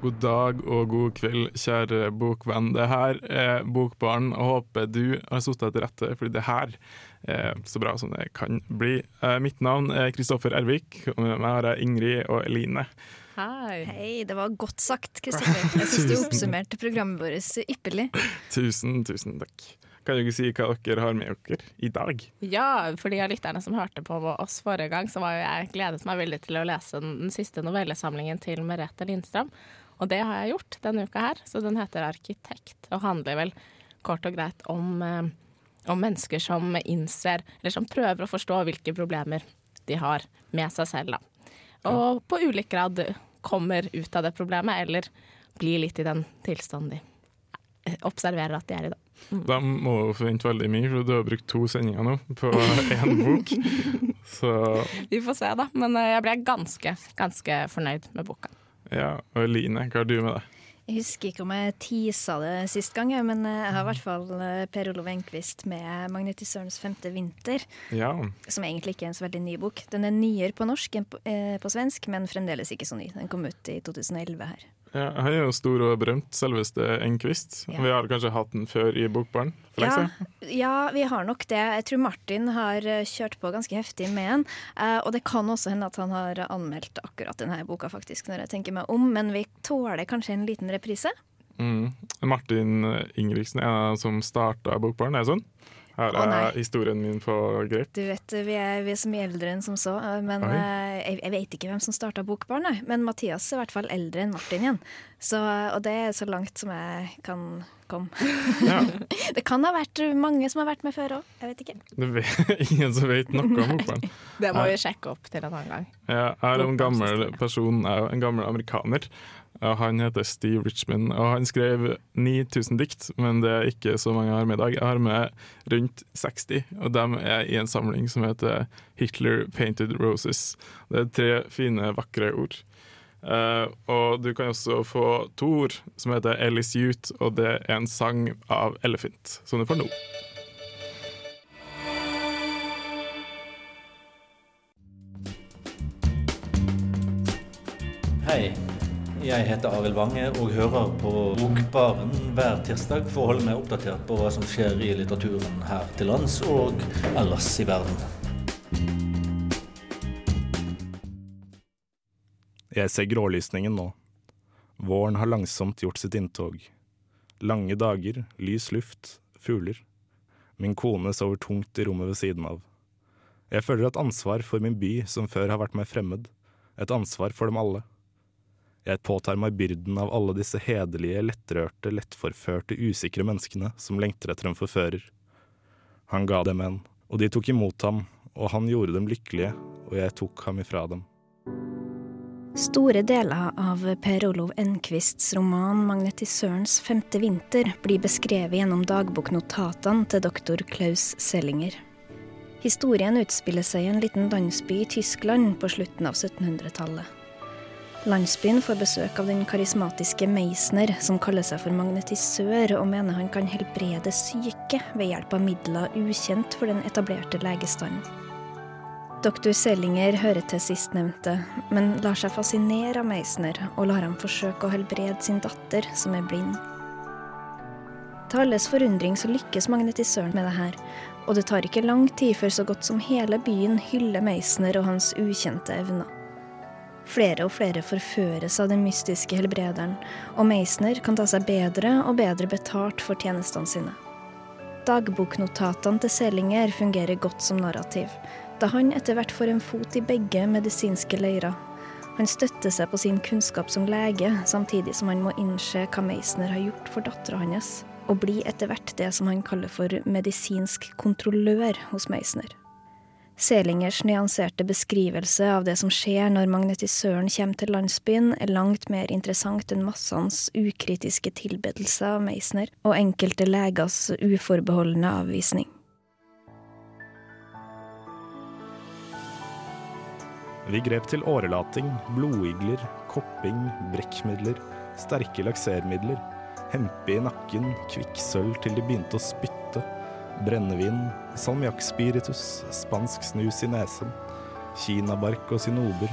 God dag og god kveld, kjære bokvenn. Det her er Bokbarn, og håper du har sittet til rette, fordi det her er så bra som det kan bli. Eh, Mitt navn er Kristoffer Ervik, og med meg har jeg Ingrid og Eline. Hei. Hei, det var godt sagt, Kristoffer. Jeg syns du oppsummerte programmet vårt ypperlig. Tusen, tusen takk. Kan ikke si hva dere har med dere i dag? Ja, for de av lytterne som hørte på oss forrige gang, så var jo jeg gledet meg veldig til å lese den, den siste novellesamlingen til Merete Lindstrøm. Og det har jeg gjort denne uka her, så den heter 'Arkitekt', og handler vel kort og greit om, eh, om mennesker som innser, eller som prøver å forstå hvilke problemer de har med seg selv, da. Og på ulik grad kommer ut av det problemet, eller blir litt i den tilstanden de eh, observerer at de er i, da. De må jo forvente veldig mye, for du har brukt to sendinger nå på én bok. Så Vi får se, da. Men eh, jeg ble ganske, ganske fornøyd med boka. Ja, og Line, hva har du med deg? Jeg husker ikke om jeg tisa det sist gang, men jeg har i hvert fall eh, Per Olov Enquist med 'Magnetisørens femte vinter', Ja, som egentlig ikke er en så veldig ny bok. Den er nyere på norsk enn på, eh, på svensk, men fremdeles ikke så ny. Den kom ut i 2011 her. Ja han er jo stor og berømt, selveste Enquist. Ja. Vi har kanskje hatt den før i Bokbarn? Ja, ja, vi har nok det. Jeg tror Martin har eh, kjørt på ganske heftig med den. eh, Og det kan også hende at han har anmeldt akkurat denne boka, faktisk, når jeg tenker meg om. Men vi tåler kanskje en liten reprise? Mm. Martin Ingebrigtsen er dem som starta Bokbarn, er det sånn? Her er historien min på greit. Du vet, vi er, vi er så mye eldre enn som så. eh, Men eh, jeg, jeg vet ikke hvem som starta Bokbarn. Men Mathias er i hvert fall eldre enn Martin igjen. Så, og det er så langt som jeg kan komme. Ja, Det kan ha vært mange som har vært med før òg. Jeg vet ikke. det vet, ingen som vet noe om Bokbarn. Det må vi sjekke opp til en annen gang. Jeg er en gammel person, jeg er en gammel amerikaner. Og Han heter Steve Richmond, og han skrev 9000 dikt, men det er ikke så mange jeg har med i dag. Jeg har med rundt 60, og de er i en samling som heter Hitler Painted Roses. Det er tre fine, vakre ord. Uh, og du kan også få to ord som heter Ellis Youth, og det er en sang av Elephant, som du får nå. Hei, jeg heter Arild Wange og hører på Bokbaren hver tirsdag for å holde meg oppdatert på hva som skjer i litteraturen her til lands og ellers i verden. Jeg ser grålysningen nå. Våren har langsomt gjort sitt inntog. Lange dager, lys luft, fugler. Min kone sover tungt i rommet ved siden av. Jeg føler et ansvar for min by som før har vært meg fremmed. Et ansvar for dem alle. Jeg påtar meg byrden av alle disse hederlige, lettrørte, lettforførte, usikre menneskene som lengter etter en forfører. Han ga dem en, og de tok imot ham, og han gjorde dem lykkelige, og jeg tok ham ifra dem. Store deler av Per Olov Enquists roman 'Magnetisørens femte vinter' blir beskrevet gjennom dagboknotatene til doktor Klaus Sellinger. Historien utspiller seg i en liten landsby i Tyskland på slutten av 1700-tallet. Landsbyen får besøk av den karismatiske Meisner, som kaller seg for magnetisør, og mener han kan helbrede syke ved hjelp av midler ukjent for den etablerte legestanden. Doktor Sellinger hører til sistnevnte, men lar seg fascinere av Meisner og lar ham forsøke å helbrede sin datter, som er blind. Til alles forundring så lykkes magnetisøren med det her, og det tar ikke lang tid før så godt som hele byen hyller Meisner og hans ukjente evner. Flere og flere forføres av den mystiske helbrederen, og Meisner kan ta seg bedre og bedre betalt for tjenestene sine. Dagboknotatene til Selinger fungerer godt som narrativ, da han etter hvert får en fot i begge medisinske leirer. Han støtter seg på sin kunnskap som lege, samtidig som han må innse hva Meisner har gjort for dattera hans, og blir etter hvert det som han kaller for medisinsk kontrollør hos Meisner. Selingers nyanserte beskrivelse av det som skjer når magnetisøren kommer til landsbyen, er langt mer interessant enn massens ukritiske tilbedelse av Meisner og enkelte legers uforbeholdne avvisning. Vi grep til årelating, blodigler, kopping, brekkmidler, sterke laksermidler, hempe i nakken, kvikksølv til de begynte å spytte, brennevin, salmiakkspiritus, spansk snus i nesen, kinabark og sinober,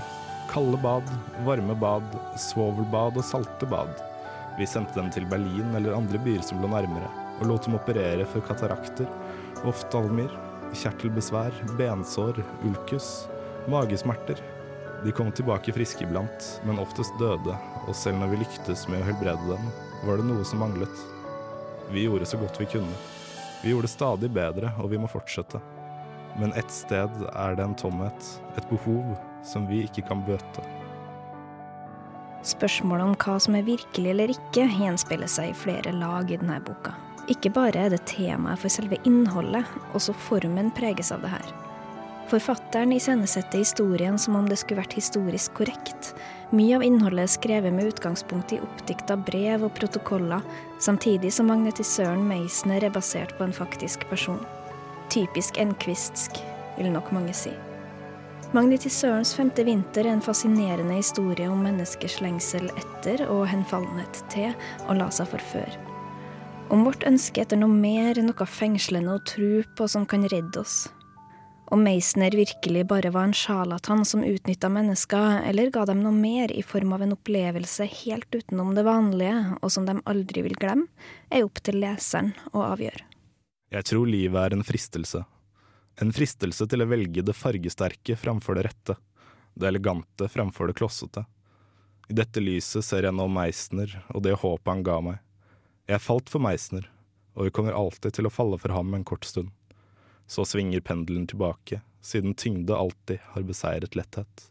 kalde bad, varme bad, svovelbad og salte bad. Vi sendte dem til Berlin eller andre byer som lå nærmere, og lot dem operere for katarakter, oftalmier, kjertelbesvær, bensår, ulkus, magesmerter. De kom tilbake friske iblant, men oftest døde, og selv når vi lyktes med å helbrede dem, var det noe som manglet. Vi gjorde så godt vi kunne. Vi gjorde det stadig bedre, og vi må fortsette. Men ett sted er det en tomhet, et behov, som vi ikke kan bøte. Spørsmålet om hva som er virkelig eller ikke, gjenspeiler seg i flere lag i denne boka. Ikke bare er det temaet for selve innholdet, også formen preges av det her. Forfatteren iscenesetter historien som om det skulle vært historisk korrekt. Mye av innholdet er skrevet med utgangspunkt i oppdikta brev og protokoller, samtidig som magnetisøren Meisner er basert på en faktisk person. Typisk enkvistsk, vil nok mange si. Magnetisørens femte vinter er en fascinerende historie om menneskers lengsel etter og henfallenhet til å la seg forføre. Om vårt ønske etter noe mer, noe fengslende å tro på som kan redde oss. Om Meisner virkelig bare var en sjarlatan som utnytta mennesker, eller ga dem noe mer i form av en opplevelse helt utenom det vanlige, og som de aldri vil glemme, er opp til leseren å avgjøre. Jeg tror livet er en fristelse. En fristelse til å velge det fargesterke framfor det rette, det elegante framfor det klossete. I dette lyset ser jeg nå Meisner og det håpet han ga meg. Jeg falt for Meisner, og vi kommer alltid til å falle for ham en kort stund. Så svinger pendelen tilbake, siden tyngde alltid har beseiret letthet.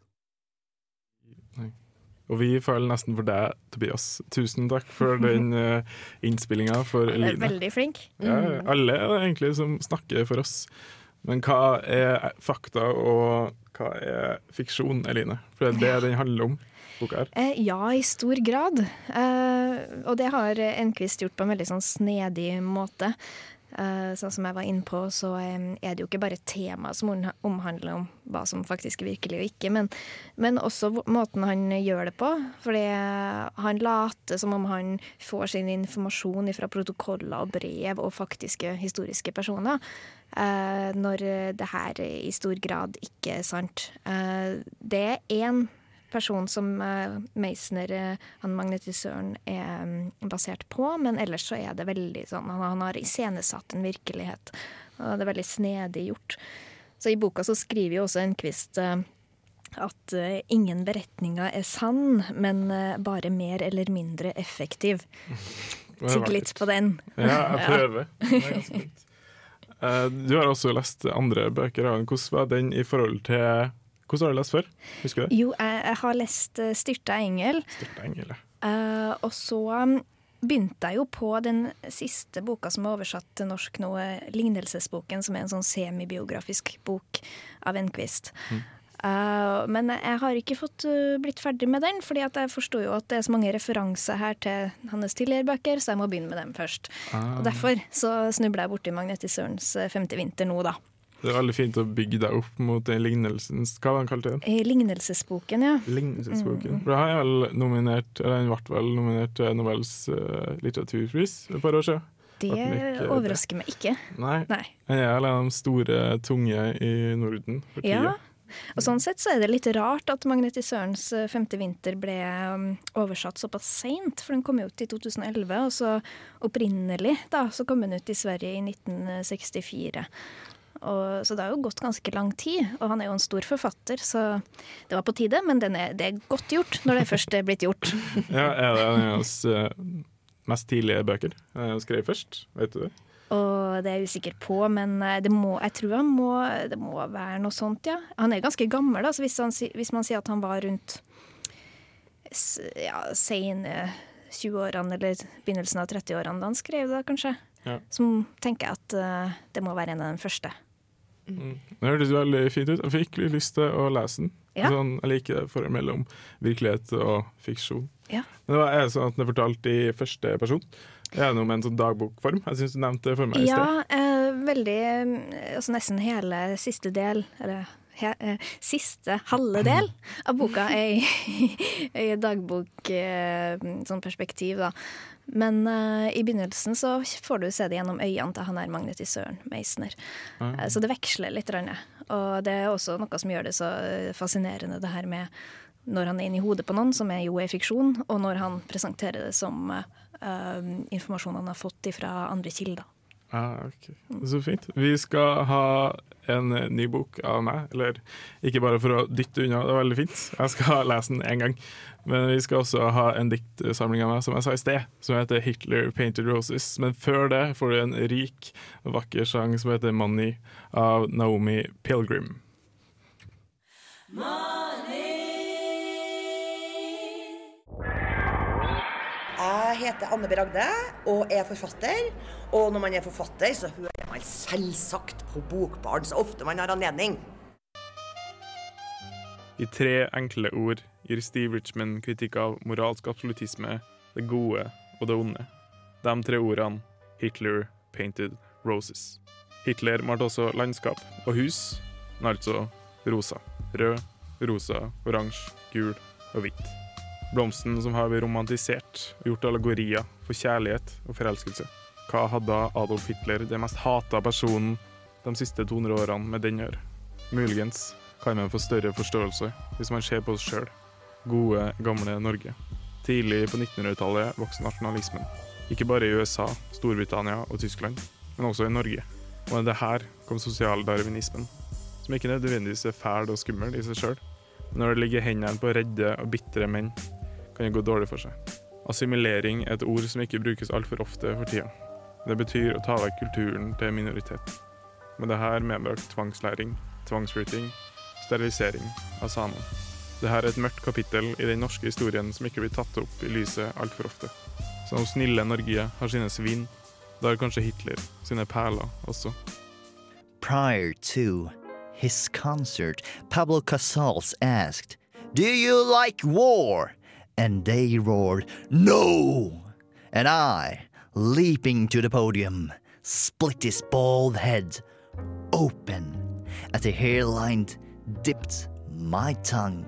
Og vi føler nesten for deg, Tobias. Tusen takk for den uh, innspillinga for Eline. veldig flink. Ja, alle er det egentlig som snakker for oss. Men hva er fakta, og hva er fiksjon, Eline? For det er det den handler om. Eh, ja, i stor grad. Eh, og det har Enquist gjort på en veldig sånn snedig måte. Eh, sånn som jeg var inne på, så eh, er det jo ikke bare tema som omhandler om hva som faktisk er virkelig og ikke, men, men også måten han gjør det på. Fordi han later som om han får sin informasjon fra protokoller og brev og faktiske historiske personer, eh, når det her i stor grad ikke er sant. Eh, det er én person som uh, Meisner, eh, han magnetisøren, er mm, basert på, men ellers så er det veldig sånn Han, han har iscenesatt en virkelighet, og det er veldig snedig gjort. Så i boka så skriver jo også Enquist eh, at eh, ingen beretninger er sann, men eh, bare mer eller mindre effektiv. Tygg litt på den. Ja, jeg prøver. Det er ganske. Eh, du har også lest andre bøker. Hvordan var den i forhold til Hvordan har du lest før? Husker du det? Jo, jeg, jeg har lest eh, 'Styrta engel'. Styrta engel, ja. Uh, og så um, begynte jeg jo på den siste boka som er oversatt til norsk nå, eh, 'Lignelsesboken', som er en sånn semibiografisk bok av Enquist. Eh, men jeg har ikke fått uh, blitt ferdig med den, fordi jeg forstår jo at det er så mange referanser her til hans tidligere bøker, så jeg må begynne med dem først. Ah. Og Derfor så snubla jeg borti Magnetisørens femte vinter nå, da. Det er veldig fint å bygge deg opp mot den lignelsen Hva var den kalt igjen? Lignelsesboken, ja. Lignelsesboken. For Den ble vel nominert vel nominert til Nobels uh, litteraturpris et par år siden. Det ikke- overrasker meg ikke. Nei. Nei. Han er en av de store, tunge i Norden for tida. Ja. Og sånn sett så er det litt rart at Magnetisørens eh, femte vinter ble um, oversatt såpass seint, for den kom jo ut i 2011, og så opprinnelig da, så kom den ut i Sverige i 1964. Og, så det har jo gått ganske lang tid, og han er jo en stor forfatter, så det var på tide, men den er, det er godt gjort når det først er blitt gjort. Ja, er det hans eh, mest tidlige bøker? Er Han skrev først, vet du det? Og det er jeg usikker på, men eh, det må, jeg tror han må, det må være noe sånt, ja. Han er ganske gammel, da, så hvis, han, hvis man sier at han var rundt ja, sene 20-årene eller begynnelsen av 30-årene da han skrev det, kanskje, Ja. så tenker jeg at eh, det må være en av de første. Det hørtes veldig fint ut. Jeg fikk lyst til å lese den. Ja. Sånn, jeg liker det forholdet mellom virkelighet og fiksjon. Ja. Men det var sånn at den er fortalt i første person. Er med en sånn dagbokform? Jeg syns du nevnte det for meg i Ja, sted. eh, veldig eh, Altså nesten hele siste del, eller he, eh, siste halve del av boka er i, i dagbokperspektiv, eh, sånn da. Men uh, i begynnelsen så får du se det gjennom øynene til han her magnetisøren Meisner. Eh, så det veksler litt. Rann, og det er også noe som gjør det så fascinerende, det her med når han er inne i hodet på noen, som er jo er fiksjon, og når han presenterer det som uh, informasjon han har fått fra andre kilder. Ah, okay. Så fint. Vi skal ha en eh, ny bok av meg. Eller ikke bare for å dytte unna, det er veldig fint. Jeg skal lese den én gang. Men vi skal også ha en diktsamling av meg, som jeg sa i sted, som heter 'Hitler Painted Roses'. Men før det får du en rik vakker sang som heter 'Money' av Naomi Pilgrim. Jeg heter Anne B. Ragde og er forfatter. Og når man er forfatter, så hører man selvsagt på Bokbarn så ofte man har anledning. I tre enkle ord gir Steve Richman kritikk av moralsk absolutisme, det gode og det onde. De tre ordene Hitler painted roses. Hitler malte også landskap og hus, men altså rosa. Rød, rosa, oransje, gul og hvit. Blomsten som har blitt romantisert og gjort allegorier for kjærlighet og forelskelse. Hva hadde Adolf Hitler, den mest hata personen de siste 200 årene, med den å gjøre? Muligens kan man få større forståelse hvis man ser på oss sjøl. Gode, gamle Norge. Tidlig på 1900-tallet vokste nasjonalismen. Ikke bare i USA, Storbritannia og Tyskland, men også i Norge. Og med det her kom sosialdarwinismen, som ikke nødvendigvis er fæl og skummel i seg sjøl. Når det ligger hendene på redde og bitre menn, kan det gå dårlig for seg. Assimilering er et ord som ikke brukes altfor ofte for tida. Det betyr å ta vekk kulturen til minoritet. Men det her medbrakt tvangslæring, tvangsflytting, sterilisering av samene. Dette er et mørkt kapittel i den norske historien som ikke blir tatt opp i lyset altfor ofte. Så om snille Norge har sine svin, da har kanskje Hitler sine perler også. Prior to his concert, Pablo Casals asked, Do you like war? And they roared, No! And I, leaping to the podium, split his bald head open as the hairline dipped my tongue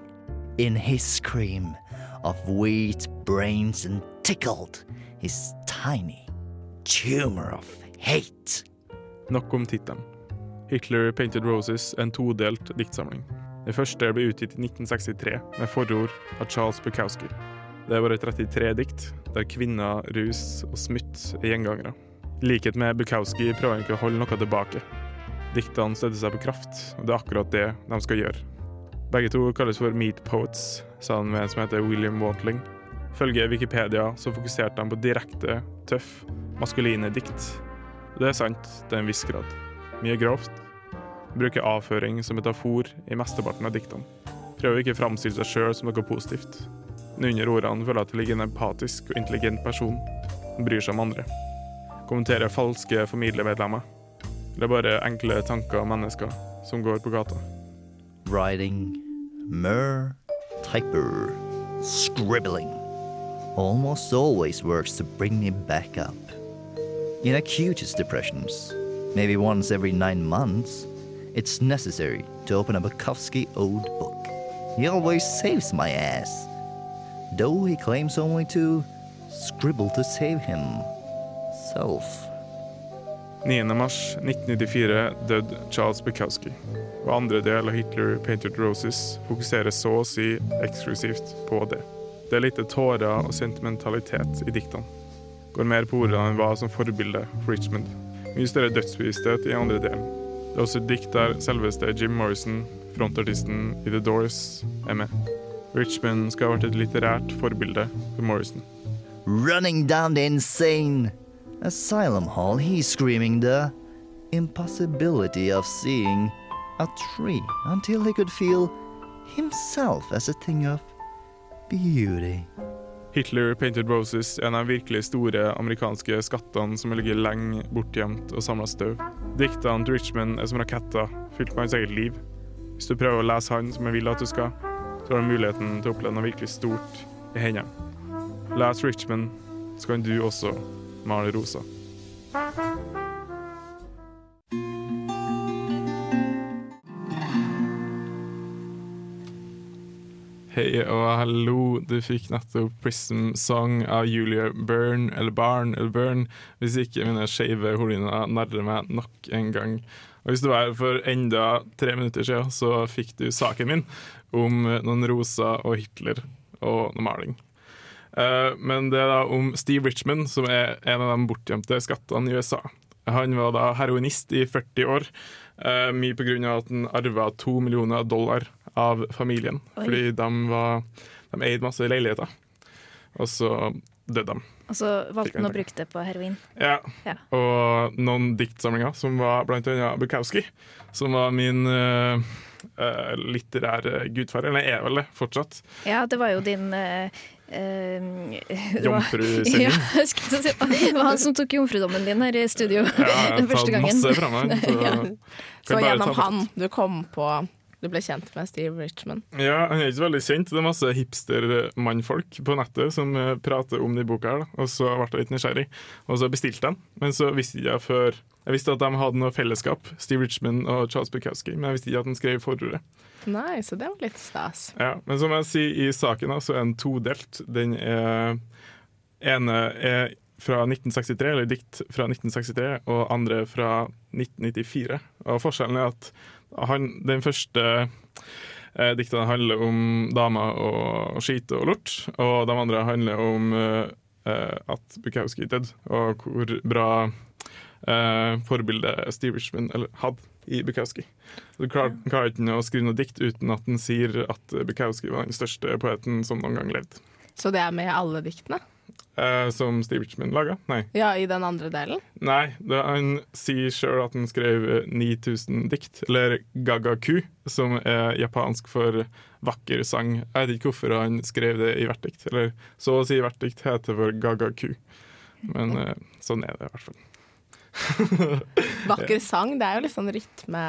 in his cream of wheat brains and tickled his tiny tumor of hate. Nok om tittelen. Hitler Painted Roses en todelt diktsamling. Den første ble utgitt i 1963 med forord av Charles Bukowski. Det er bare 33 dikt, der kvinner, rus og smutt er gjengangere. I likhet med Bukowski prøver han ikke å holde noe tilbake. Diktene støtter seg på kraft, og det er akkurat det de skal gjøre. Begge to kalles for meat poets, sa han med en som heter William Wantling. Følge Wikipedia så fokuserte de på direkte, tøff, maskuline dikt. Og det er sant til en viss grad. Mye grovt. Bruker avføring som metafor i mesteparten av diktene. Prøver ikke å framstille seg sjøl som noe positivt. Men under ordene føler jeg at det ligger en empatisk og intelligent person som bryr seg om andre. Kommenterer falske familiemedlemmer. Eller bare enkle tanker og mennesker som går på gata. Writing, mer, typer, scribbling. Almost always works to bring me back up. In acutest depressions, maybe once every nine months, it's necessary to open a Bukowski old book. He always saves my ass. Though he claims only to scribble to save himself. 9. mars 1994 døde Charles Bukowski, og andre del av Hitler Painted Roses fokuserer så å si eksklusivt på det. Det er lite tårer og sentimentalitet i diktene. Går mer på ordene enn hva som forbilde for Richmond. Mye større dødsbevissthet i andre delen. Det er også et dikt der selveste Jim Morrison, frontartisten i The Doors, er med. Richmond skal ha vært et litterært forbilde for Morrison. Running down the insane asylum hall, he's screaming the impossibility of seeing a tree until he could feel himself as a thing of beauty. Hitler Painted Roses er en av de virkelig store amerikanske skattene som ligger lenge bortgjemt og samla støv. Diktene til Richmond er som raketter fylt med hans eget liv. Hvis du prøver å lese han som jeg vil at du skal, så har du muligheten til å oppleve noe virkelig stort i hendene. Les Richmond, så kan du også male rosa. Og hallo, du fikk nettopp Prism Song av Julia Byrne, eller Barn, eller Byrne, hvis ikke mine skeive hornhinner narrer meg nok en gang. Og hvis du var her for enda tre minutter siden, så fikk du saken min om noen roser og Hitler og noe maling. Eh, men det er da om Steve Richmond, som er en av de bortgjemte skattene i USA. Han var da heroinist i 40 år, eh, mye av at han arva to millioner dollar av familien. Oi. Fordi de, var, de eide masse leiligheter, og så døde de. Og så valgte han å bruke det på heroin. Ja. Ja. Og noen diktsamlinger, som var blant annet Bukowski, som var min uh, litterære gudfar. Eller er vel det fortsatt. Ja, det var jo din eh, eh, var- Jomfrusending. Ja, jeg skulle si det var han som tok jomfrudommen din her i studio Ja, jeg har den første tatt gangen. masse fra meg. Så, Ja. Så gjennom ta han du kom på Du ble kjent med Steve Richman? Ja, Han er ikke så veldig kjent. Det er masse hipstermannfolk på nettet som eh, prater om de boka her. Og så ble jeg litt nysgjerrig, og så bestilte jeg den. Men så visste jeg før Jeg visste at de hadde noe fellesskap, Steve Richman og Charles Bukowski, men jeg visste ikke at han skrev forordet. Nei, så det var litt stas. Ja, men som jeg sier i saken, så er den todelt. Den er ene er fra 1963, eller dikt fra 1963, og andre fra 1994. Og forskjellen er at han, den første eh, diktene handler om damer og skite og lort, og de andre handler om eh, eh, at Bukowski døde, og hvor bra eh, forbilde Steve Richman hadde i Bukowski. Så Du klarer, klarer ikke å skrive noe dikt uten at den sier at Bukowski var den største poeten som noen gang levde. Så det er med alle diktene? Eh, som Steve Richmond laga? Nei. Ja, i den andre delen? Nei, det, han sier sjøl at han skrev eh, 9000 dikt, eller gagaku, som er japansk for vakker sang. Jeg vet ikke hvorfor han skrev det i hvert dikt, eller så å si hvert dikt heter for gagaku. Men eh, sånn er det i hvert fall. Vakker sang, det er jo litt sånn rytme,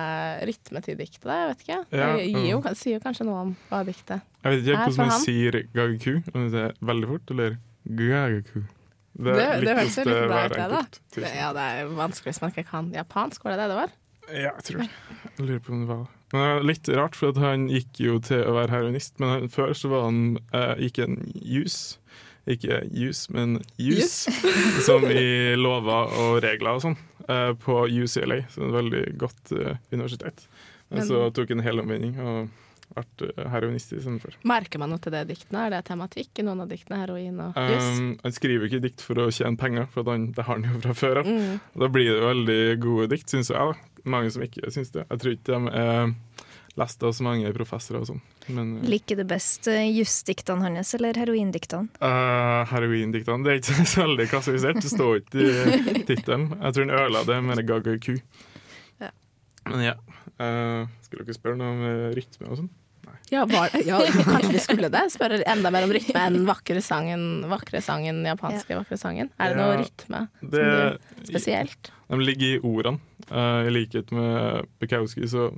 rytme til diktet, det, jeg vet ikke. Det jo, mm. sier jo kanskje noe om hva diktet er Jeg vet ikke for hvordan man sier gagaku, om det er veldig fort, eller gagaku. Det, det, det høres jo litt bra ut, det, da. Det, ja, det er vanskelig hvis man ikke kan japansk, var det det det var? Ja, jeg tror det. Jeg lurer på om det var. Men det er litt rart, for at han gikk jo til å være heroinist, men han, før så var han eh, gikk en jus. Ikke jus, men jus, som i lover og regler og sånn, eh, på UCLA, som er et veldig godt eh, universitet. Men, Men- så tok han en helomvending og ble eh, heroinist istedenfor. Merker man noe til det diktene? Er det tematikk i noen av diktene? Heroin og juss? Um, han skriver ikke dikt for å tjene penger, for han, det har han jo fra før av. Mm. Da blir det veldig gode dikt, syns jeg. da. Mange som ikke syns det. Jeg tror ikke de er lest av så mange professorer og sånn. Men uh, Liker du best uh, jusdiktene hans eller heroindiktene? uh, heroindiktene det er ikke så veldig klassifisert. Det står ikke i tittelen. Jeg tror han ødela det med Gaga Ku. Ja. Men ja. Uh, skulle dere spørre noe om uh, rytme og sånn? Ja, var, ja, kanskje vi skulle det? Spørre enda mer om rytme enn vakre sangen, vakre sangen, japanske vakre sangen. Er det noe Ja, rytme Det, som du, spesielt? De ligger i ordene. Uh, I likhet med Bukowski så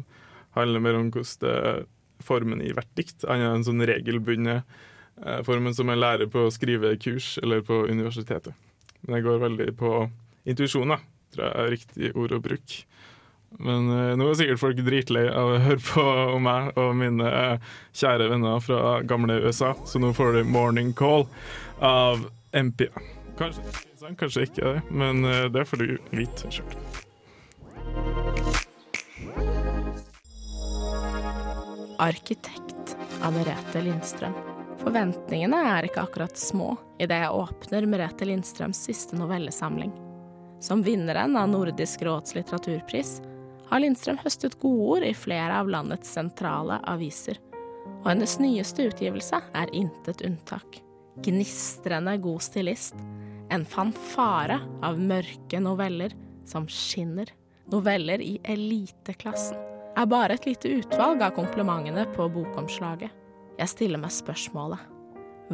handler det mer om hvordan det formen i hvert dikt. annet enn en sånn regelbundne uh, formen som jeg lærer på skrivekurs eller på universitetet. Men det går veldig på intuisjon. Tror jeg er riktig ord å bruke. Men uh, nå er sikkert folk dritlei av å høre på om meg og mine uh, kjære venner fra gamle USA, så nå får du 'Morning Call' av MP Kanskje, interessant, kanskje ikke det, men uh, det får du vite sjøl. Arkitekt av Merete Lindstrøm. Forventningene er ikke akkurat små idet jeg åpner Merete Lindstrøms siste novellesamling. Som vinneren av Nordisk råds litteraturpris har Lindstrøm høstet godord i flere av landets sentrale aviser. Og hennes nyeste utgivelse er intet unntak. Gnistrende god stilist. En fanfare av mørke noveller som skinner. Noveller i eliteklassen er bare et lite utvalg av komplimentene på bokomslaget. Jeg stiller meg spørsmålet.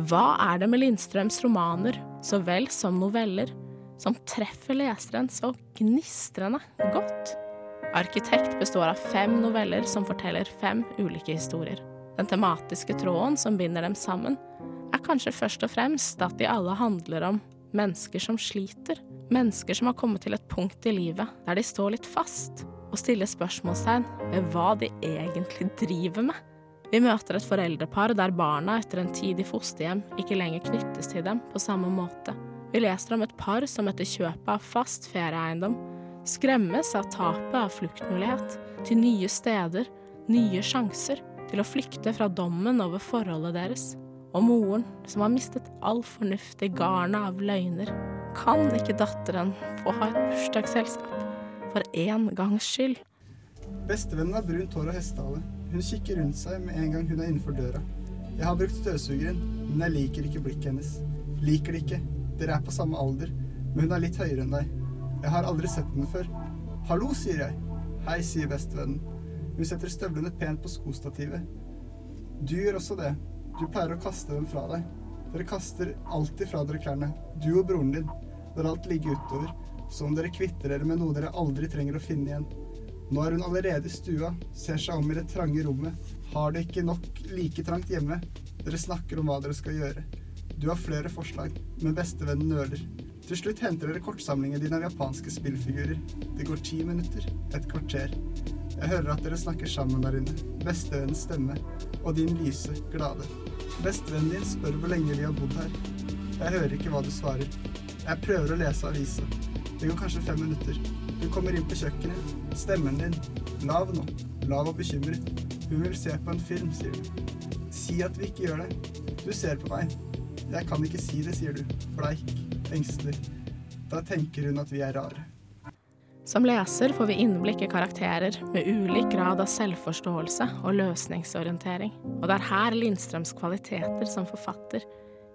Hva er det med Lindstrøms romaner, så vel som noveller, som treffer leseren så gnistrende godt? Arkitekt består av fem noveller som forteller fem ulike historier. Den tematiske tråden som binder dem sammen, er kanskje først og fremst at de alle handler om mennesker som sliter. Mennesker som har kommet til et punkt i livet der de står litt fast og stiller spørsmålstegn ved hva de egentlig driver med. Vi møter et foreldrepar der barna etter en tid i fosterhjem ikke lenger knyttes til dem på samme måte. Vi leser om et par som etter kjøpet av fast ferieeiendom skremmes av tapet av fluktmulighet til nye steder, nye sjanser til å flykte fra dommen over forholdet deres. Og moren, som har mistet all fornuft i garnet av løgner, kan ikke datteren få ha et bursdagsselskap for én gangs skyld. Bestevennen har brunt hår og hestehale. Hun kikker rundt seg med en gang hun er innenfor døra. Jeg har brukt støvsugeren, men jeg liker ikke blikket hennes. Liker det ikke. Dere er på samme alder, men hun er litt høyere enn deg. Jeg har aldri sett henne før. Hallo, sier jeg. Hei, sier bestevennen. Hun setter støvlene pent på skostativet. Du gjør også det. Du pleier å kaste dem fra deg. Dere kaster alltid fra dere klærne. Du og broren din. Lar alt ligge utover. Som om dere kvitter dere med noe dere aldri trenger å finne igjen. Nå er hun allerede i stua, ser seg om i det trange rommet. Har det ikke nok like trangt hjemme? Dere snakker om hva dere skal gjøre. Du har flere forslag, men bestevennen nøler. Til slutt henter dere kortsamlingen din av japanske spillfigurer. Det går ti minutter, et kvarter. Jeg hører at dere snakker sammen der inne. Bestevennens stemme og din lyse, glade. Bestevennen din spør hvor lenge vi har bodd her. Jeg hører ikke hva du svarer. Jeg prøver å lese avisa. Det går kanskje fem minutter. Du kommer inn på kjøkkenet. Stemmen din. Lav nå. Lav og bekymret. Hun vil se på en film, sier du. Si at vi ikke gjør det. Du ser på meg. Jeg kan ikke si det, sier du. Bleik. Engstelig. Da tenker hun at vi er rare. Som leser får vi innblikk i karakterer med ulik grad av selvforståelse og løsningsorientering. Og det er her Lindstrøms kvaliteter som forfatter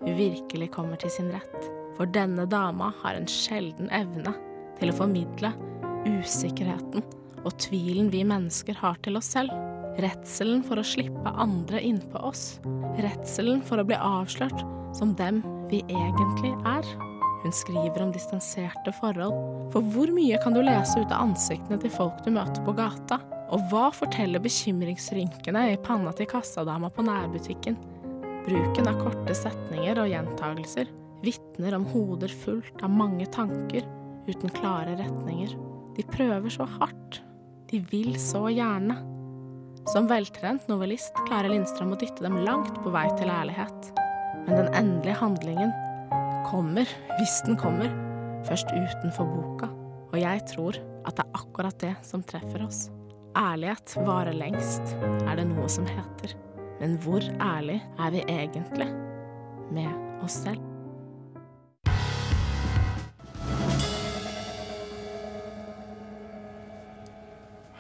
virkelig kommer til sin rett. For denne dama har en sjelden evne til å formidle usikkerheten og tvilen vi mennesker har til oss selv. Redselen for å slippe andre innpå oss. Redselen for å bli avslørt som dem vi egentlig er. Hun skriver om distanserte forhold. For hvor mye kan du lese ut av ansiktene til folk du møter på gata? Og hva forteller bekymringsrynkene i panna til kassadama på nærbutikken? Bruken av korte setninger og gjentagelser vitner om hoder fullt av mange tanker uten klare retninger. De prøver så hardt. De vil så gjerne. Som veltrent novellist klarer Lindstrøm å dytte dem langt på vei til ærlighet. Men den endelige handlingen kommer, hvis den kommer, først utenfor boka. Og jeg tror at det er akkurat det som treffer oss. Ærlighet varer lengst, er det noe som heter. Men hvor ærlig er vi egentlig med oss selv?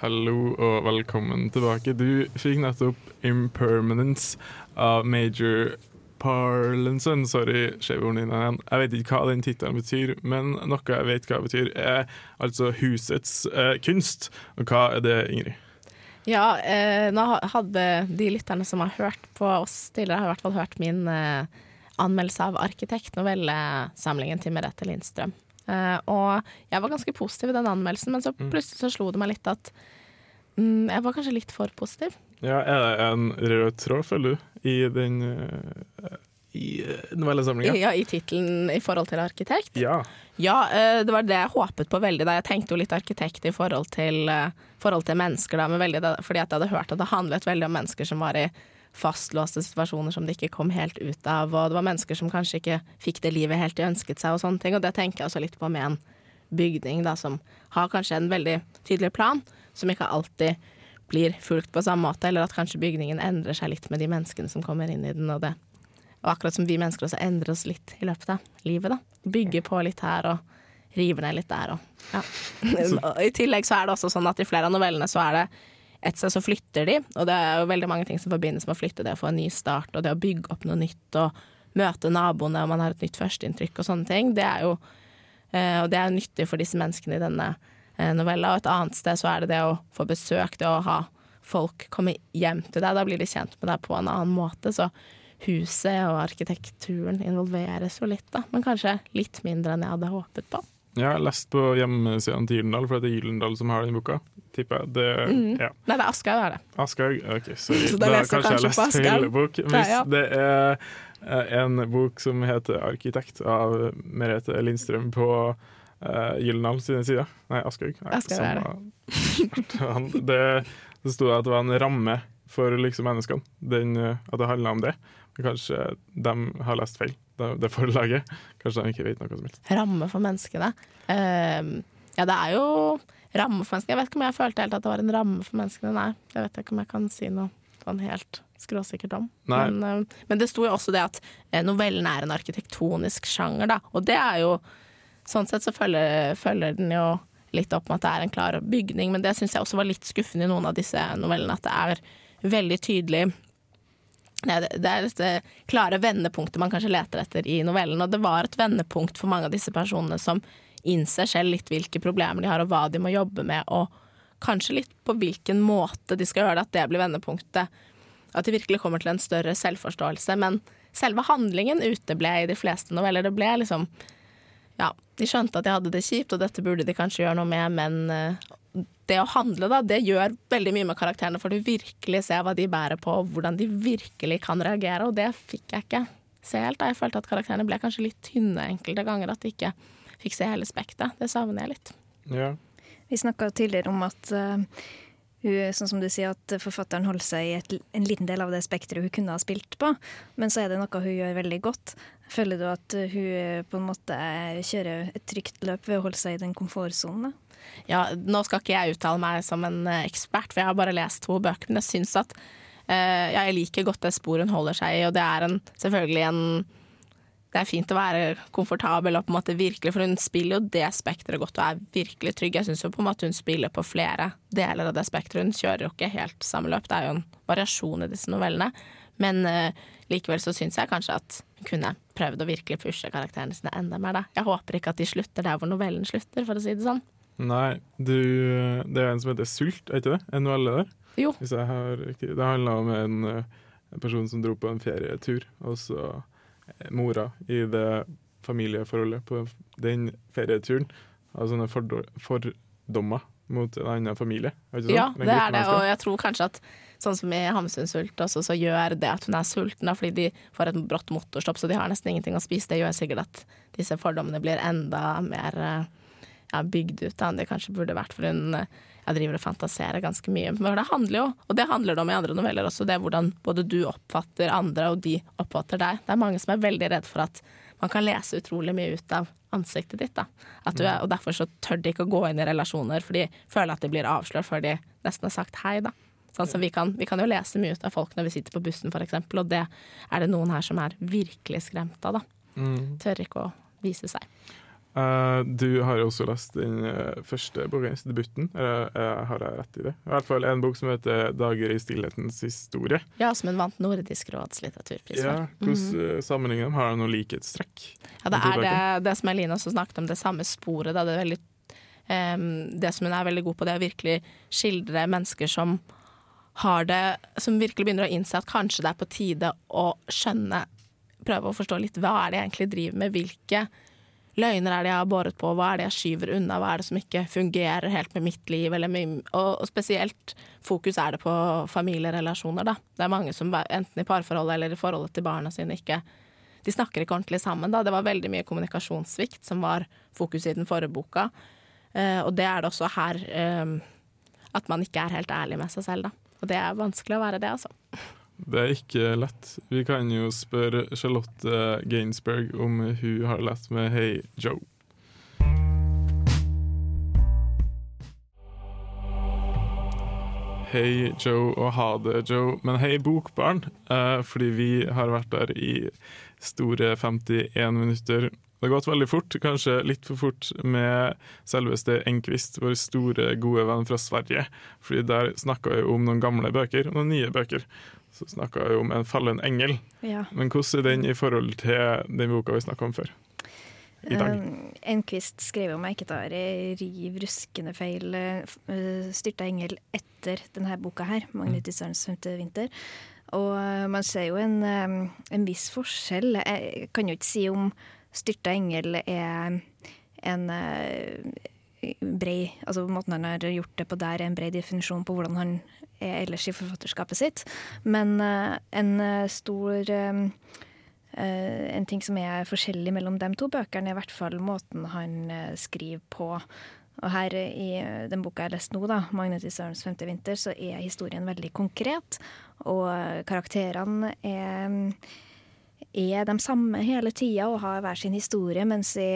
Hallo og velkommen tilbake. Du fikk nettopp 'Impermanence' av Major Parlinson. Sorry, din igjen. Jeg vet ikke hva den tittelen betyr, men noe jeg vet hva det betyr, er altså husets eh, kunst. Og hva er det, Ingrid? Ja, eh, nå hadde de lytterne som har hørt på oss tidligere, har i hvert fall hørt min eh, anmeldelse av 'Arkitekt', novellesamlingen til Merete Lindstrøm. Eh, og jeg var ganske positiv i den anmeldelsen, men så plutselig så slo det meg litt at mm, jeg var kanskje litt for positiv. Ja, Er det en rød tråd, føler du, i den eh, i eh, novellesamlinga? Ja, I tittelen i forhold til arkitekt. Ja. Ja, eh, det var det jeg håpet på veldig da. Jeg tenkte jo litt arkitekt i forhold til, forhold til mennesker, da, men veldig fordi jeg hadde hørt at det handlet veldig om mennesker som var i fastlåste situasjoner som de ikke kom helt ut av, og det var mennesker som kanskje ikke fikk det livet helt de ønsket seg, og sånne ting. Og det tenker jeg også litt på med en bygning da, som har kanskje en veldig tydelig plan, som ikke alltid blir fulgt på samme måte, eller at kanskje bygningen endrer seg litt med de menneskene som kommer inn i den, og det og akkurat som vi mennesker også endrer oss litt i løpet av livet, da. Bygger på litt her og river ned litt der og ja. I tillegg så er det også sånn at i flere av novellene så er det et sted så flytter de, og det er jo veldig mange ting som forbindes med å flytte, det å få en ny start og det å bygge opp noe nytt og møte naboene og man har et nytt førsteinntrykk og sånne ting. Det er jo eh, Og det er nyttig for disse menneskene i denne eh, novella. Og et annet sted så er det det å få besøk, det å ha folk komme hjem til deg. Da blir de kjent med deg på en annen måte. Så huset og arkitekturen involveres jo litt, da. Men kanskje litt mindre enn jeg hadde håpet på. Jeg har lest på hjemmesiden til Gyldendal, for det er Gyldendal som har den boka. Tipper jeg. Det, mm. ja. Nei, det er Aschehoug, er det. Aschehoug? OK, sorry. Så da leser jeg kanskje jeg har lest feil bok. Hvis ja. det er eh, en bok som heter 'Arkitekt' av Merete Lindstrøm på uh, Gyldendal sine sider Nei, Aschehoug. Det. det. Det sto at det var en ramme for liksom menneskene. Den, eh, at det handla om det. Men kanskje de har lest feil, det, det forlaget. Kanskje de ikke vet noe som helst. Ramme for menneskene. Uh, ja, det er jo ramme for menneskene. Jeg vet ikke om jeg følte helt at det var en ramme for menneskene, nei. Det vet jeg ikke om jeg kan si noe sånn helt skråsikkert om. Men, uh, men det sto jo også det at eh, novellen er en arkitektonisk sjanger, da. Og det er jo Sånn sett så følger, følger den jo litt opp med at det er en klar bygning, men det syns jeg også var litt skuffende i noen av disse novellene, at det er veldig tydelig det, er dette klare vendepunktet man kanskje leter etter i novellen, og det var et vendepunkt for mange av disse personene som innser selv litt hvilke problemer de har, og hva de må jobbe med, og kanskje litt på hvilken måte de skal gjøre det, at det blir vendepunktet. At de virkelig kommer til en større selvforståelse. Men selve handlingen uteble i de fleste noveller. Det ble liksom Ja, de skjønte at de hadde det kjipt, og dette burde de kanskje gjøre noe med, men eh, det å handle, da, det gjør veldig mye med karakterene, for du virkelig ser hva de bærer på, og hvordan de virkelig kan reagere, og det fikk jeg ikke se helt. da. Jeg følte at karakterene ble kanskje litt tynne enkelte ganger, at de ikke fikk se hele spekteret. Det savner jeg litt. Ja. Vi snakka tidligere om at eh, hun, sånn som du sier, at forfatteren holder seg i et, en liten del av det spekteret hun kunne ha spilt på, men så er det noe hun gjør veldig godt. Føler du at hun eh, på en måte kjører et trygt løp ved å holde seg i den komfortsonen? Ja, nå skal ikke jeg uttale meg som en eh, ekspert, for jeg har bare lest to bøker, men jeg syns at uh, jeg liker godt det sporet hun holder seg i, og det er en, selvfølgelig en det er fint å være komfortabel og på en måte virkelig, for hun spiller jo det spekteret godt og er virkelig trygg. Jeg syns jo på en måte hun spiller på flere deler av det spekteret. Hun kjører jo ikke helt samme løp, det er jo en variasjon i disse novellene. Men uh, likevel så syns jeg kanskje at hun kunne prøvd å virkelig pushe karakterene sine enda mer, da. Jeg håper ikke at de slutter der hvor novellen slutter, for å si det sånn. Nei, du, det er en som heter Sult, er ikke det? En novelle der? Jo. Har. Det handler om en, eh, en person som dro på en ferietur, og så eh, mora i det familieforholdet på den ferieturen har sånne fordommer mot en annen familie. Ja, det er det, og jeg tror kanskje at sånn som i Hamsunsult også, så gjør det at hun er sulten, da, fordi de får et brått motorstopp, så de har nesten ingenting å spise. Det gjør sikkert at disse fordommene blir enda mer eh, ja, bygd ut da, enn de kanskje burde vært, for hun eh, jeg driver og fantaserer ganske mye. Men det handler jo, og det handler det om i andre noveller også, det er hvordan både du oppfatter andre, og de oppfatter deg. Det er mange som er veldig redd for at man kan lese utrolig mye ut av ansiktet ditt. Da. At du er, og derfor så tør de ikke å gå inn i relasjoner, for de føler at de blir avslørt før de nesten har sagt hei. da. Sånn som vi kan, vi kan jo lese mye ut av folk når vi sitter på bussen f.eks., og det er det noen her som er virkelig skremt av. da. Mm. Tør ikke å vise seg. Eh, du har jo også lest den eh, første boka hennes, debuten. Uh, har jeg rett i det? I hvert fall en bok som heter 'Dager i stillhetens historie'. Ja, som hun vant Nordisk råds litteraturpris Ja, for. Hvordan mm -hmm. sammenligner dem? Har de noe likhetstrekk? Ja, det er det, det som Eline også snakket om, det samme sporet. Da. Det, er veldig, um, det som hun er veldig god på, det er å virkelig skildre mennesker som har det Som virkelig begynner å innse at kanskje det er på tide å skjønne Prøve å forstå litt hva er det jeg egentlig driver med, hvilke løgner er det jeg har båret på, hva er det jeg skyver unna, hva er det som ikke fungerer helt med mitt liv, med, og spesielt fokus er det på familierelasjoner, da. Det er mange som enten i parforholdet eller i forholdet til barna sine ikke de snakker ikke ordentlig sammen. Da. Det var veldig mye kommunikasjonssvikt som var fokus i den forrige boka. Eh, og det er det også her eh, at man ikke er helt ærlig med seg selv, da. Og det er vanskelig å være det, altså. Det er ikke lett. Vi kan jo spørre Charlotte Gainsberg om hun har lett med Hey Joe. Hei Joe og ha det Joe, men hei bokbarn, eh, fordi vi har vært der i store 51 minutter. Det har gått veldig fort, kanskje litt for fort med selveste Enquist, vår store, gode venn fra Sverige. Fordi der snakka vi om noen gamle bøker og noen nye bøker. Så snakka vi om En fallen engel. Ja. Men hvordan er den i forhold til den boka vi snakka om før? I dag. Um, Enquist skrev om tar riv ruskende feil styrta engel etter denne boka her, 'Magnetiserens femte vinter'. Og man ser jo en, en viss forskjell. Jeg kan jo ikke si om styrta engel er en uh, brei Altså måten han har gjort det på der, er en brei definisjon på hvordan han er ellers i forfatterskapet sitt. Men uh, en uh, stor Eh, en ting som er forskjellig mellom de to bøkene, er i hvert fall måten han eh, skriver på. Og her i eh, den boka jeg leste nå, da, 'Magnet Sørens femte vinter', så er historien veldig konkret. Og eh, karakterene er, er de samme hele tida og har hver sin historie, mens i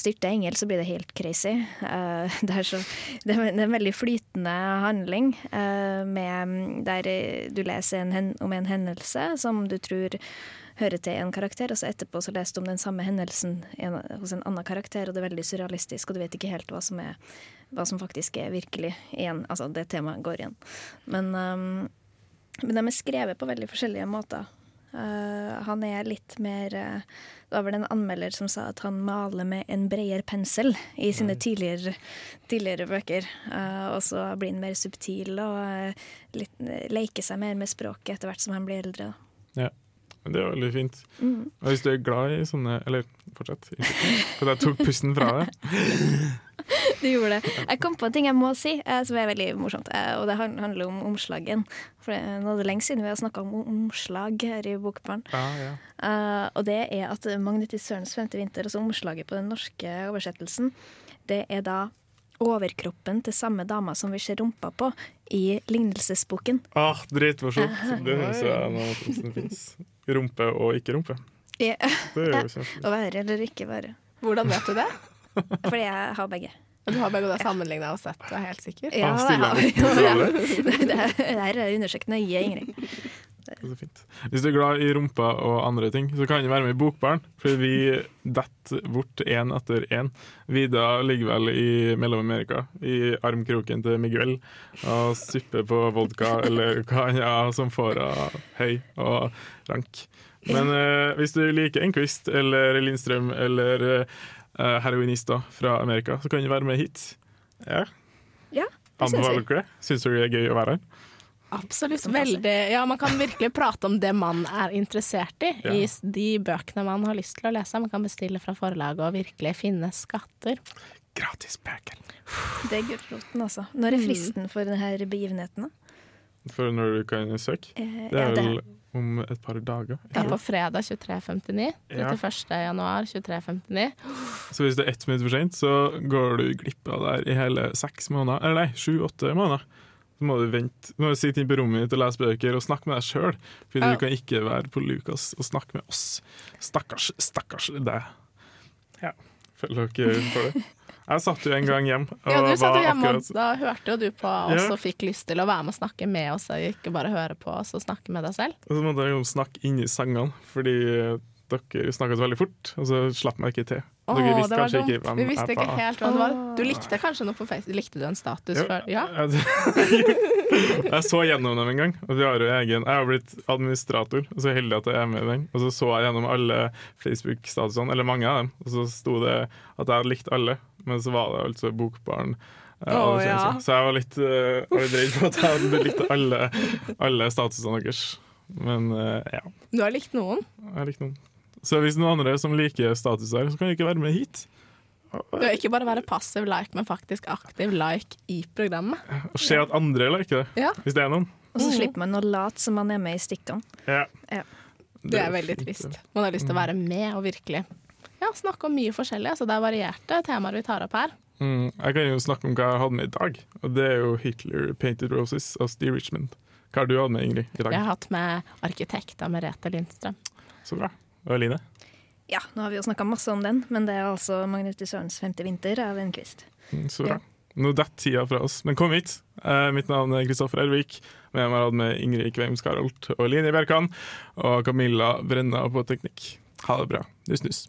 Styrte engel så blir det helt crazy. Eh, det, er så, det, er, en veldig flytende handling, eh, med, der du leser en, om en hendelse som du tror hører til en karakter, og så etterpå så leser du om den samme hendelsen en, hos en annen karakter, og det er veldig surrealistisk, og du vet ikke helt hva som, er, hva som faktisk er virkelig igjen. Altså, det temaet går igjen. Men, men de er skrevet på veldig forskjellige måter. Uh, han er litt mer uh, Det var vel en anmelder som sa at han maler med en bredere pensel i sine tidligere, tidligere bøker. Uh, og så blir han mer subtil og litt, leker seg mer med språket etter hvert som han blir eldre. Ja. Men det er veldig fint. Mm. Og hvis du er glad i sånne Eller fortsett. For jeg tok pusten fra deg. Du gjorde det. Jeg kom på en ting jeg må si, eh, som er veldig morsomt. eh, Og det handler om omslagen. For nå er det lenge siden vi har snakka om omslag her i Bokbarn. Ja, ja. Eh, og det er at Magnetisørens femte vinter, altså omslaget på den norske oversettelsen, det er da overkroppen til samme dama som vi ser rumpa på i lignelsesboken. Ah, dritmorsomt. Det høres jeg nå noe som fins. Rumpe og ikke rumpe. Ja. Det er Ja. jo kjempefint. Å være eller ikke være. Hvordan vet du det? Fordi jeg har begge. Du har begge sammenligna og sett, du er helt sikker? Ja, Ah, det stiller har vi. Ja. Det her er undersøkt nøye, Ingrid. Er så fint. Hvis du er glad i rumpa og andre ting, så kan du være med i Bokbarn. For vi detter bort én etter én. Vida ligger vel i Mellom-Amerika, i armkroken til Miguel, og supper på vodka eller hva han er som får av høy og rank. Men eh, hvis du liker Enquist eller Lindstrøm eller uh, heroinister fra Amerika, så kan du være med hit. Ja. Ja, det syns Anbefaler vi. dere det? Syns dere det er gøy å være her? Absolutt. Veldig. Ja, man kan virkelig prate om det man er interessert i, Ja. i de bøkene man har lyst til å lese. Man kan bestille fra forlaget og virkelig finne skatter. Gratis bøker. Det er gulroten, altså. Når er fristen for denne begivenheten? da? For når du kan søke. Eh, Det er ja, vel om et par dager. Det er på fredag 23.59. Ja. 31. januar 23.59. Så hvis det er ett minutt for sent, så går du glipp av det her i hele seks måneder. Eller nei, sju-åtte måneder. Så må du vente, må du sitte inne på rommet ditt og lese bøker og snakke med deg sjøl. For Ja. du kan ikke være på Lukas og snakke med oss. Stakkars, stakkars deg. Ja, føler dere for det? Jeg satt jo en gang hjem og Ja, du satt jo hjemme, og da hørte jo du på oss Ja. og fikk lyst til å være med og snakke med oss, og ikke bare høre på oss og snakke med deg selv. Og så måtte jeg jo snakke inni sangene, fordi dere snakket veldig fort, og så slapp meg ikke til. Åh, Dere visste kanskje dumt. ikke hvem Vi visste ikke helt hva det var. Du likte kanskje noe på Facebook? Likte du en status jo, før? Ja. Jeg, så gjennom dem en gang. Og vi har jo egen, jeg har blitt administrator, og så er heldig at jeg er med i den. Og så så jeg gjennom alle Facebook-statusene, eller mange av dem, og så sto det at jeg hadde likt alle. Men så var det altså Bokbarn. eh, Å, ja. Så jeg var litt, uh, var litt redd for at jeg hadde likt alle, alle statusene deres. Men uh, ja, Du har likt noen. jeg likte noen. Så hvis noen andre som liker statuser, så kan du ikke være med hit. Du er ikke bare være passiv like, men faktisk aktiv like i programmet. Og se at andre liker det, Ja. hvis det er noen. Og så slipper man å late som man er med i stikkene. Ja. Ja. Det er veldig fint, trist. Man har lyst til å være med og virkelig ja, snakke om mye forskjellig. Altså, det er varierte temaer vi tar opp her. Mm, jeg kan jo snakke om hva jeg hadde med i dag, og det er jo Hitler Painted Roses av Steve Richmond. Hva har du hatt med, Ingrid, i dag? Jeg har hatt med arkitekt av Merete Lindstrøm. Så bra. Og Eline? Ja, nå har vi jo snakka masse om den, men det er altså Magnus Sørens femte vinter av Enquist. Mm, så bra. Nå detter tida fra oss, men kom hit. Eh, mitt navn er Kristoffer Ervik. Med meg har jeg hatt med Ingrid Kveim Skarholt og Line Bjerkan. Og Camilla Brenna på teknikk. Ha det bra. Nuss, nuss.